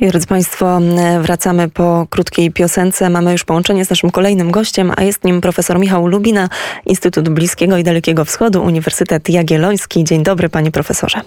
Drodzy Państwo, wracamy po krótkiej piosence. Mamy już połączenie z naszym kolejnym gościem, a jest nim profesor Michał Lubina, Instytut Bliskiego i Dalekiego Wschodu, Uniwersytet Jagielloński. Dzień dobry, panie profesorze.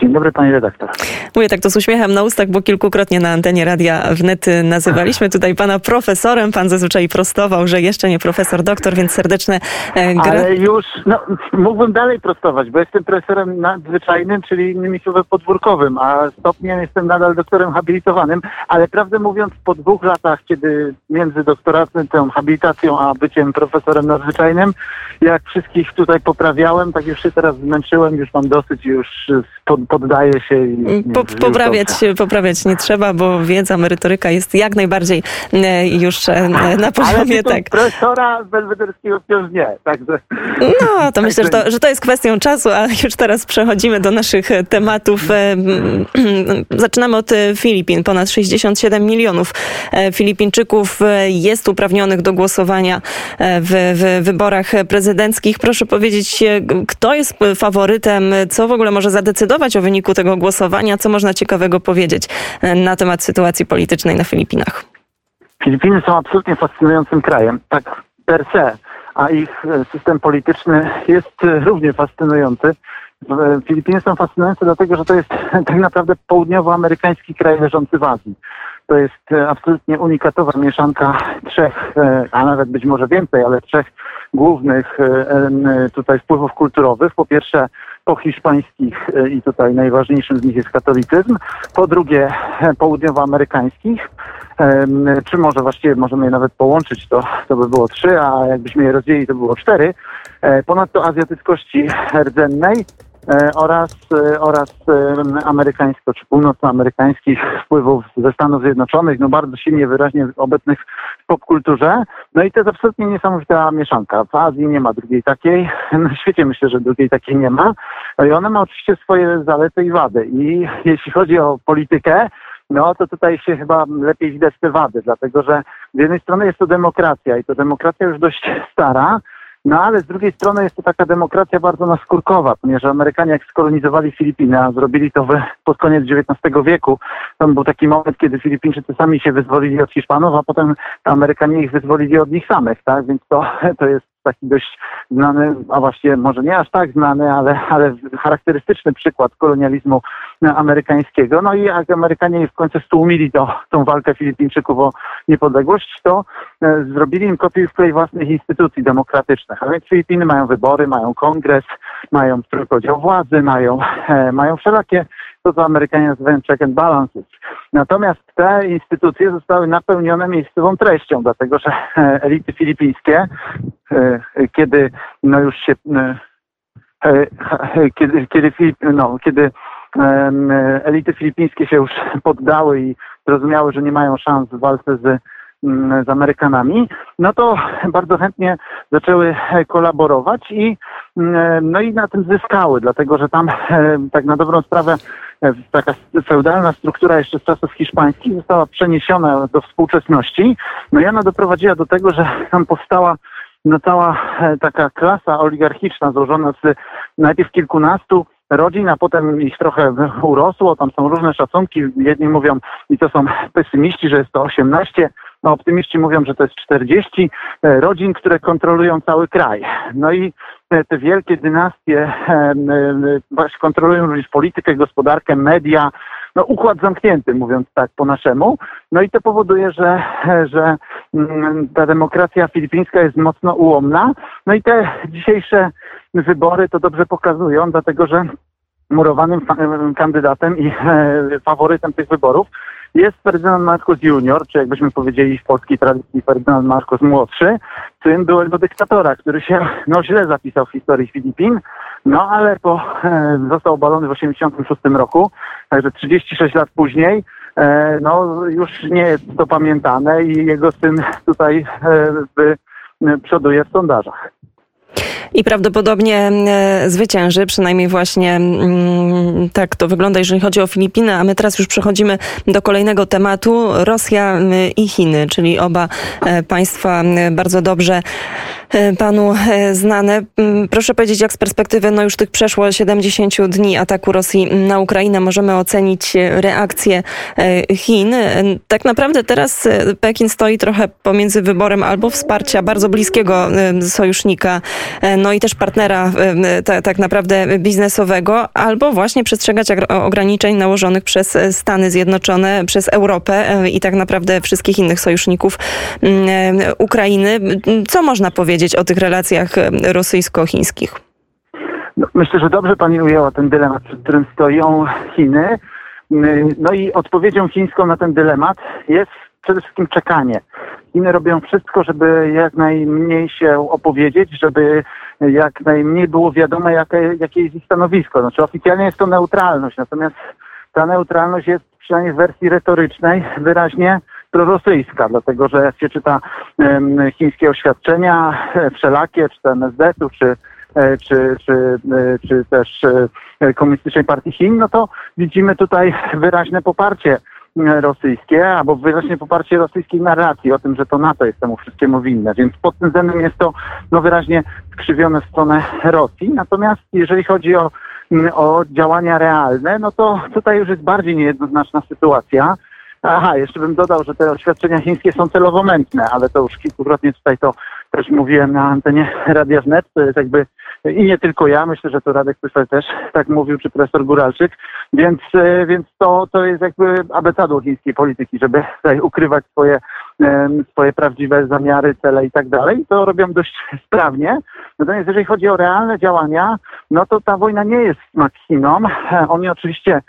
Dzień dobry, pani redaktor. Mówię tak to z uśmiechem na ustach, bo kilkukrotnie na antenie Radia Wnet nazywaliśmy tutaj pana profesorem. Pan zazwyczaj prostował, że jeszcze nie profesor, doktor, więc serdeczne e, gra... Ale już, no, mógłbym dalej prostować, bo jestem profesorem nadzwyczajnym, czyli innymi słowy podwórkowym, a stopniem jestem nadal doktorem habilitowanym, ale prawdę mówiąc po dwóch latach, kiedy między doktoratem, tą habilitacją, a byciem profesorem nadzwyczajnym, jak wszystkich tutaj poprawiałem, tak już się teraz zmęczyłem, już mam dosyć, już pod, poddaję się. I, po, poprawiać, poprawiać nie trzeba, bo wiedza, merytoryka jest jak najbardziej e, już e, na poziomie Ale tak. profesora belwederskiego wciąż nie. Także, no, to myślę, że to, że to jest kwestią czasu, a już teraz przechodzimy do naszych tematów. E, zaczynamy od Filipin. Ponad 67 milionów Filipińczyków jest uprawnionych do głosowania w, w wyborach prezydenckich. Proszę powiedzieć, kto jest faworytem, co w ogóle może zadecydować o wyniku tego głosowania? Co można ciekawego powiedzieć e, na temat sytuacji politycznej na Filipinach? Filipiny są absolutnie fascynującym krajem, tak per se, a ich e, system polityczny jest e, równie fascynujący. Filipiny są fascynujące dlatego, że to jest tak naprawdę południowoamerykański kraj leżący w Azji. To jest absolutnie unikatowa mieszanka trzech, a nawet być może więcej, ale trzech głównych tutaj wpływów kulturowych. Po pierwsze po hiszpańskich e, i tutaj najważniejszym z nich jest katolicyzm, po drugie e, południowoamerykańskich, czy może właściwie możemy je nawet połączyć, to, to by było trzy, a jakbyśmy je rozdzielili, to by było cztery. E, ponadto azjatyckości rdzennej, oraz, e, oraz amerykańsko czy północnoamerykańskich wpływów ze Stanów Zjednoczonych, no bardzo silnie wyraźnie obecnych w popkulturze. No i to jest absolutnie niesamowita mieszanka. W Azji nie ma drugiej takiej, na świecie myślę, że drugiej takiej nie ma. No i ona ma oczywiście swoje zalety i wady. I jeśli chodzi o politykę, no to tutaj się chyba lepiej widać te wady, dlatego że z jednej strony jest to demokracja i to demokracja już dość stara, no ale z drugiej strony jest to taka demokracja bardzo naskórkowa, ponieważ Amerykanie jak skolonizowali Filipiny, a zrobili to pod koniec XIX wieku, tam był taki moment, kiedy Filipińczycy sami się wyzwolili od Hiszpanów, a potem Amerykanie ich wyzwolili od nich samych, tak? Więc to, to jest taki dość znany, a właściwie może nie aż tak znany, ale, ale charakterystyczny przykład kolonializmu amerykańskiego. No i jak Amerykanie w końcu stłumili to, tą walkę Filipińczyków o niepodległość, to e, zrobili im kopię wklej własnych instytucji demokratycznych. A więc Filipiny mają wybory, mają kongres, mają trójpodział władzy, mają, e, mają wszelakie to, co Amerykanie nazywają check and balances. Natomiast te instytucje zostały napełnione miejscową treścią, dlatego że e, elity filipińskie, e, kiedy no już się kiedy, kiedy, no, kiedy elity filipińskie się już poddały i zrozumiały, że nie mają szans w walce z z Amerykanami, no to bardzo chętnie zaczęły kolaborować i no i na tym zyskały, dlatego że tam tak na dobrą sprawę taka feudalna struktura jeszcze z czasów hiszpańskich została przeniesiona do współczesności. No i ona doprowadziła do tego, że tam powstała no cała e, taka klasa oligarchiczna złożona z najpierw kilkunastu rodzin, a potem ich trochę urosło, tam są różne szacunki, jedni mówią, i to są pesymiści, że jest to 18, no optymiści mówią, że to jest 40 e, rodzin, które kontrolują cały kraj. No i e, te wielkie dynastie właśnie kontrolują również politykę, gospodarkę, media, no układ zamknięty, mówiąc tak po naszemu. No i to powoduje, że, że mm, ta demokracja filipińska jest mocno ułomna. No i te dzisiejsze wybory to dobrze pokazują, dlatego że murowanym kandydatem i e, faworytem tych wyborów jest Ferdynand Marcos Junior, czy jakbyśmy powiedzieli w polskiej tradycji Ferdynand Marcos młodszy, syn byłego dyktatora, który się no, źle zapisał w historii Filipin, no ale po, e, został obalony w 1986 roku, także 36 lat później e, no już nie jest to pamiętane i jego syn tutaj e, przoduje w sondażach i prawdopodobnie e, zwycięży, przynajmniej właśnie mm, tak to wygląda, jeżeli chodzi o Filipiny, a my teraz już przechodzimy do kolejnego tematu, Rosja i Chiny, czyli oba e, państwa bardzo dobrze panu znane. Mm, proszę powiedzieć, jak z perspektywy no już tych przeszło 70 dni ataku Rosji na Ukrainę możemy ocenić reakcję Chin. Tak naprawdę teraz Pekin stoi trochę pomiędzy wyborem albo wsparcia bardzo bliskiego sojusznika, no i też partnera tak naprawdę biznesowego, albo właśnie przestrzegać ograniczeń nałożonych przez Stany Zjednoczone, przez Europę i tak naprawdę wszystkich innych sojuszników mm, Ukrainy. Co można powiedzieć o tych relacjach rosyjsko-chińskich? No, myślę, że dobrze pani ujęła ten dylemat, przed którym stoją Chiny. No i odpowiedzią chińską na ten dylemat jest przede wszystkim czekanie. Chiny robią wszystko, żeby jak najmniej się opowiedzieć, żeby jak najmniej było wiadome, jakie, jakie jest ich stanowisko. Znaczy oficjalnie jest to neutralność, natomiast ta neutralność jest przynajmniej w wersji retorycznej wyraźnie prorosyjska, dlatego że jak się czyta chińskie oświadczenia e, wszelakie, czy to MSZ-u, czy, e, czy, czy, e, czy też Komunistycznej Partii Chin, no to widzimy tutaj wyraźne poparcie rosyjskie, albo wyraźnie poparcie rosyjskiej narracji o tym, że to NATO jest temu wszystkiemu winne. Więc pod tym względem jest to no, wyraźnie skrzywione w stronę Rosji. Natomiast jeżeli chodzi o, o działania realne, no to tutaj już jest bardziej niejednoznaczna sytuacja. Aha, jeszcze bym dodał, że te oświadczenia chińskie są celowo mętne, ale to już kilkukrotnie tutaj to też mówiłem na antenie Radia Wnet. To jest jakby i nie tylko ja, myślę, że to Radek Pysel też tak mówił, czy profesor Góralczyk, więc, e, więc to, to jest jakby abecedą chińskiej polityki, żeby tutaj ukrywać swoje, swoje prawdziwe zamiary, cele i tak dalej. To robią dość sprawnie. Natomiast jeżeli chodzi o realne działania, no to ta wojna nie jest smak Chinom. Oni oczywiście E,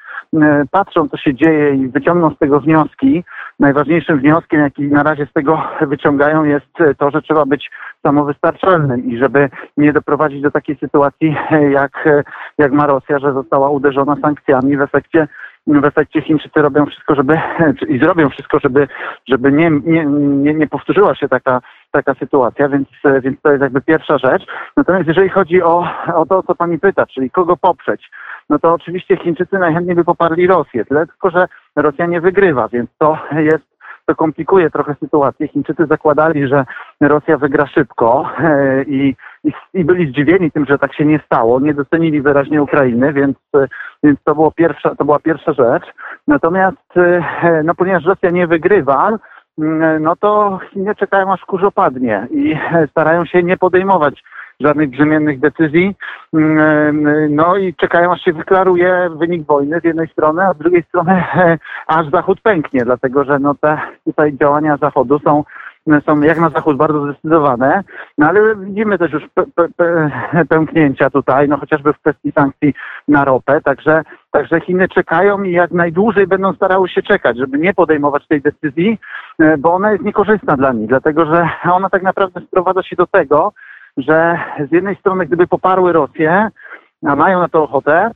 patrzą, co się dzieje i wyciągną z tego wnioski. Najważniejszym wnioskiem, jaki na razie z tego wyciągają, jest to, że trzeba być samowystarczalnym i żeby nie doprowadzić do takiej sytuacji, jak, jak ma Rosja, że została uderzona sankcjami w efekcie w efekcie Chińczycy robią wszystko, żeby i zrobią wszystko, żeby, żeby nie, nie, nie powtórzyła się taka, taka sytuacja, więc, więc to jest jakby pierwsza rzecz. Natomiast jeżeli chodzi o, o to, o co pani pyta, czyli kogo poprzeć, no to oczywiście Chińczycy najchętniej by poparli Rosję, tyle tylko, że Rosja nie wygrywa, więc to jest to komplikuje trochę sytuację. Chińczycy zakładali, że Rosja wygra szybko e, i, i, i, byli zdziwieni tym, że tak się nie stało. Nie docenili wyraźnie Ukrainy, więc, więc to, było pierwsza, to była pierwsza rzecz. Natomiast, e, no, ponieważ Rosja nie wygrywa, no to Chiny czekają aż kurz opadnie i starają się nie podejmować żadnych brzemiennych decyzji. Mm, no i czekają, aż się wyklaruje wynik wojny z jednej strony, a z drugiej strony aż Zachód pęknie, dlatego że no te tutaj działania Zachodu są są jak na zachód bardzo zdecydowane, no ale widzimy też już pęknięcia tutaj, no chociażby w kwestii sankcji na ropę, także, także Chiny czekają i jak najdłużej będą starały się czekać, żeby nie podejmować tej decyzji, e, bo ona jest niekorzystna dla nich, dlatego że ona tak naprawdę sprowadza się do tego, że z jednej strony gdyby poparły Rosję, a mają na to ochotę,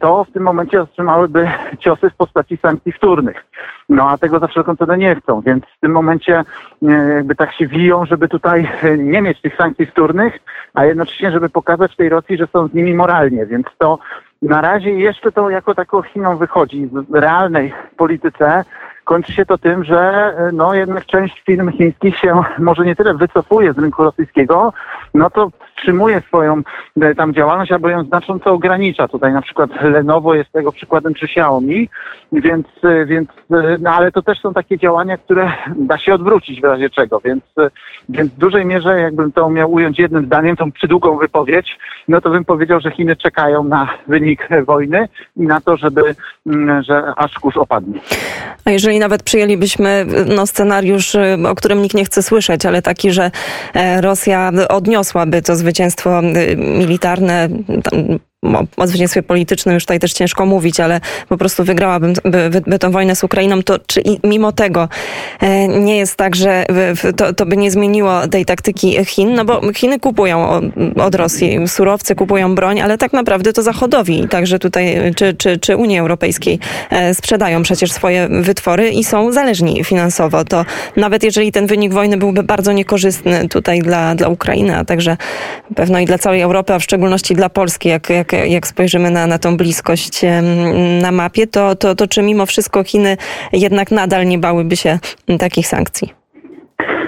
to w tym momencie otrzymałyby ciosy w postaci sankcji wtórnych. No a tego za wszelką cenę nie chcą, więc w tym momencie e, jakby tak się wiją, żeby tutaj e, nie mieć tych sankcji wtórnych, a jednocześnie, żeby pokazać tej Rosji, że są z nimi moralnie, więc to na razie jeszcze to jako taką Chiną wychodzi w realnej polityce kończy się to tym, że e, no jednak część firm chińskich się może nie tyle wycofuje z rynku rosyjskiego, no to wstrzymuje swoją e, tam działalność albo ją znacząco ogranicza. Tutaj na przykład Lenovo jest tego przykładem czy Xiaomi, więc, e, więc no ale to też są takie działania, które da się odwrócić w razie czego, więc, więc w dużej mierze jakbym to miał ująć jednym zdaniem, tą przydługą wypowiedź, no to bym powiedział, że Chiny czekają na wynik wojny i na to, żeby, mm, że aż kurz opadnie. A jeżeli nawet przyjęlibyśmy no, scenariusz, o którym nikt nie chce słyszeć, ale taki, że e, Rosja odniosłaby to zwycięstwo y, militarne, o zwycięstwie politycznym już tutaj też ciężko mówić, ale po prostu wygrałabym by, by tę wojnę z Ukrainą, to czy mimo tego e, nie jest tak, że to, to by nie zmieniło tej taktyki Chin? No bo Chiny kupują od Rosji surowce, kupują broń, ale tak naprawdę to Zachodowi, także tutaj, czy, czy, czy Unii Europejskiej e, sprzedają przecież swoje wytwory i są zależni finansowo. To nawet jeżeli ten wynik wojny byłby bardzo niekorzystny tutaj dla, dla Ukrainy, a także pewno i dla całej Europy, a w szczególności dla Polski, jak, jak jak, spojrzymy na, na tą bliskość na mapie, to, to, to czy mimo wszystko Chiny jednak nadal nie bałyby się takich sankcji?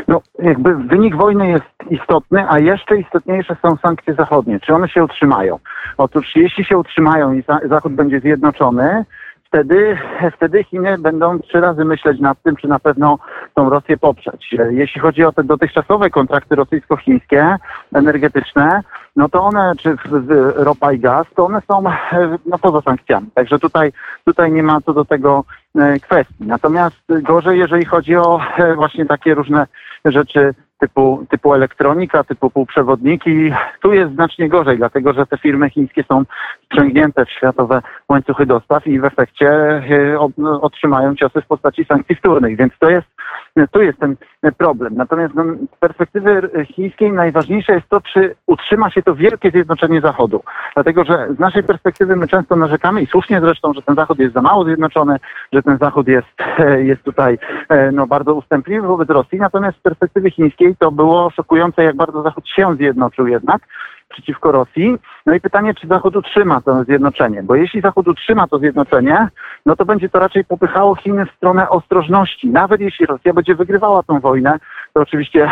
no, jakby wynik wojny jest istotny, a jeszcze istotniejsze są sankcje zachodnie. Czy one się utrzymają? Otóż jeśli się utrzymają i Zachód będzie zjednoczony, wtedy, wtedy Chiny będą trzy razy myśleć nad tym, czy na pewno tą Rosję poprzeć. Jeśli chodzi o te dotychczasowe kontrakty rosyjsko-chińskie, energetyczne, no to one, czy ropa i gaz, to one są no, poza sankcjami. Także tutaj, tutaj nie ma co do tego e, kwestii. Natomiast gorzej, jeżeli chodzi o e, właśnie takie różne rzeczy typu, typu elektronika, typu półprzewodniki. Tu jest znacznie gorzej, dlatego że te firmy chińskie są wciągnięte w światowe łańcuchy dostaw i w efekcie e, otrzymają ciosy w postaci sankcji wtórnych, więc to jest tu jest ten problem. Natomiast no, z perspektywy chińskiej najważniejsze jest to, czy utrzyma się to wielkie zjednoczenie Zachodu. Dlatego, że z naszej perspektywy my często narzekamy i słusznie zresztą, że ten Zachód jest za mało zjednoczony, że ten Zachód jest, e, jest tutaj e, no, bardzo ustępliwy wobec Rosji. Natomiast z perspektywy chińskiej to było szokujące, jak bardzo Zachód się zjednoczył jednak przeciwko Rosji. No i pytanie, czy Zachód utrzyma to zjednoczenie, bo jeśli Zachód utrzyma to zjednoczenie, no to będzie to raczej popychało Chiny w stronę ostrożności. Nawet jeśli Rosja będzie wygrywała tę wojnę, to oczywiście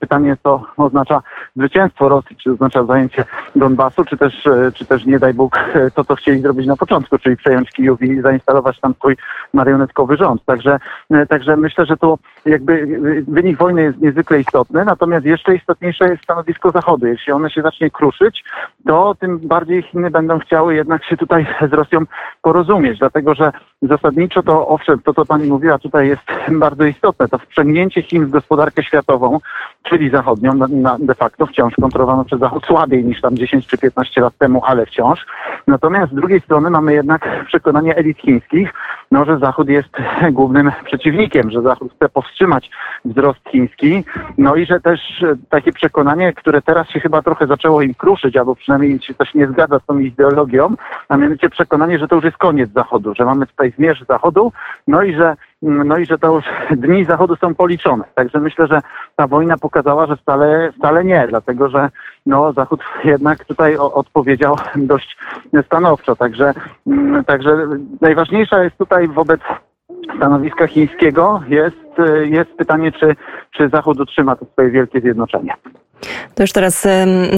pytanie, co oznacza zwycięstwo Rosji, czy oznacza zajęcie Donbasu, czy też, e, czy też nie daj Bóg to, co chcieli zrobić na początku, czyli przejąć Kijów i zainstalować tam swój marionetkowy rząd. Także, e, także myślę, że to jakby e, wynik wojny jest niezwykle istotny, natomiast jeszcze istotniejsze jest stanowisko Zachodu. Jeśli one się zacznie kruszyć, to tym bardziej Chiny będą chciały jednak się tutaj z Rosją porozumieć, dlatego że zasadniczo to owszem, to co pani mówiła tutaj jest bardzo istotne, to wprzęgnięcie Chin w gospodarkę światową, czyli zachodnią, na, de facto wciąż kontrolowaną przez Zachód słabiej niż tam 10 czy 15 lat temu, ale wciąż. Natomiast z drugiej strony mamy jednak przekonanie elit chińskich, no, że Zachód jest głównym przeciwnikiem, że Zachód chce powstrzymać wzrost chiński, no i że też takie przekonanie, które teraz się chyba trochę zaczęło im kruszyć, albo przynajmniej się coś nie zgadza z tą ideologią, a mianowicie przekonanie, że to już jest koniec Zachodu, że mamy tutaj zmierzch Zachodu, no i że no i że to już dni Zachodu są policzone. Także myślę, że ta wojna pokazała, że wcale, wcale nie, dlatego że no, Zachód jednak tutaj odpowiedział dość stanowczo. Także, mm, także najważniejsza jest tutaj wobec stanowiska chińskiego jest, jest pytanie, czy, czy Zachód utrzyma to swoje wielkie zjednoczenie. To już teraz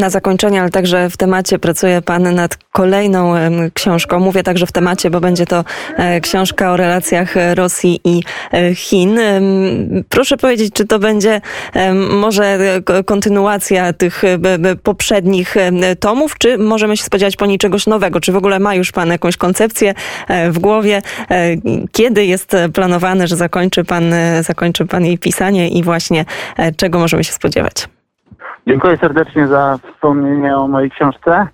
na zakończenie, ale także w temacie pracuje Pan nad kolejną książką. Mówię także w temacie, bo będzie to e, książka o relacjach Rosji i e, Chin. Proszę powiedzieć, czy to będzie może kontynuacja tych poprzednich tomów, czy możemy się spodziewać po niej czegoś nowego? Czy w ogóle ma już Pan jakąś koncepcję e, w głowie? Kiedy jest planowane, że zakończy Pan, zakończy pan jej pisanie i właśnie czego możemy się spodziewać? Dziękuję serdecznie za wspomnienie o mojej książce.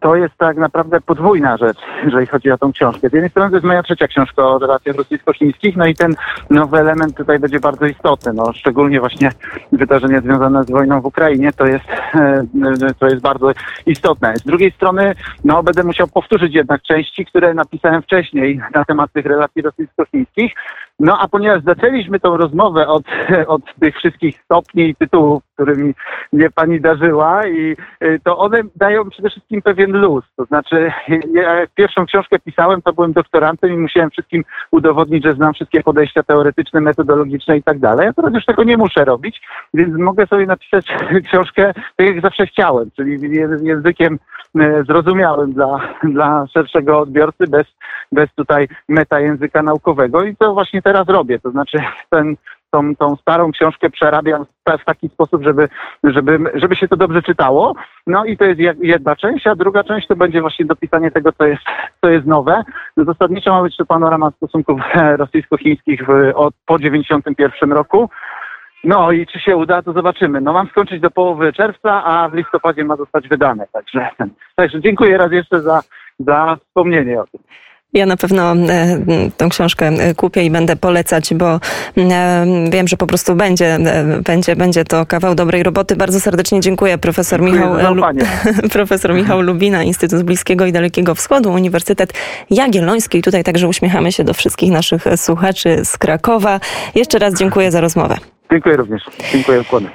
To jest tak naprawdę podwójna rzecz, jeżeli chodzi o tą książkę. Z jednej strony to jest moja trzecia książka o relacjach rosyjsko-chińskich, no i ten nowy element tutaj będzie bardzo istotny, no szczególnie właśnie wydarzenia związane z wojną w Ukrainie, to jest, e, to jest bardzo istotne. Z drugiej strony, no będę musiał powtórzyć jednak części, które napisałem wcześniej na temat tych relacji rosyjsko-chińskich, no a ponieważ zaczęliśmy tą rozmowę od, od tych wszystkich stopni i tytułów, którymi mnie pani darzyła, i y, to one dają przede wszystkim pewien luz. To znaczy, ja pierwszą książkę pisałem, to byłem doktorantem i musiałem wszystkim udowodnić, że znam wszystkie podejścia teoretyczne, metodologiczne i tak dalej. A teraz już tego nie muszę robić, więc mogę sobie napisać książkę tak jak zawsze chciałem, czyli językiem y, zrozumiałym dla, dla szerszego odbiorcy, bez, bez tutaj meta języka naukowego i to właśnie teraz robię. To znaczy ten, tą, tą starą książkę przerabiam w taki sposób, żeby, żeby, żeby się to dobrze czytało. No i to jest jedna część, a druga część to będzie właśnie dopisanie tego, co jest, co jest nowe. No zasadniczo ma być to panorama stosunków rosyjsko-chińskich od, po 91 roku. No i czy się uda, to zobaczymy. No mam skończyć do połowy czerwca, a w listopadzie ma zostać wydane. Także, także dziękuję raz jeszcze za, za wspomnienie o tym. Ja na pewno e, tą książkę e, kupię i będę polecać, bo e, wiem, że po prostu będzie, będzie, będzie to kawał dobrej roboty. Bardzo serdecznie dziękuję profesor dziękuję Michał, Lu profesor Michał Lubina, Instytut Bliskiego i Dalekiego Wschodu, Uniwersytet Jagielloński. Tutaj także uśmiechamy się do wszystkich naszych słuchaczy z Krakowa. Jeszcze raz dziękuję za rozmowę. Dziękuję również. Dziękuję. Kłony.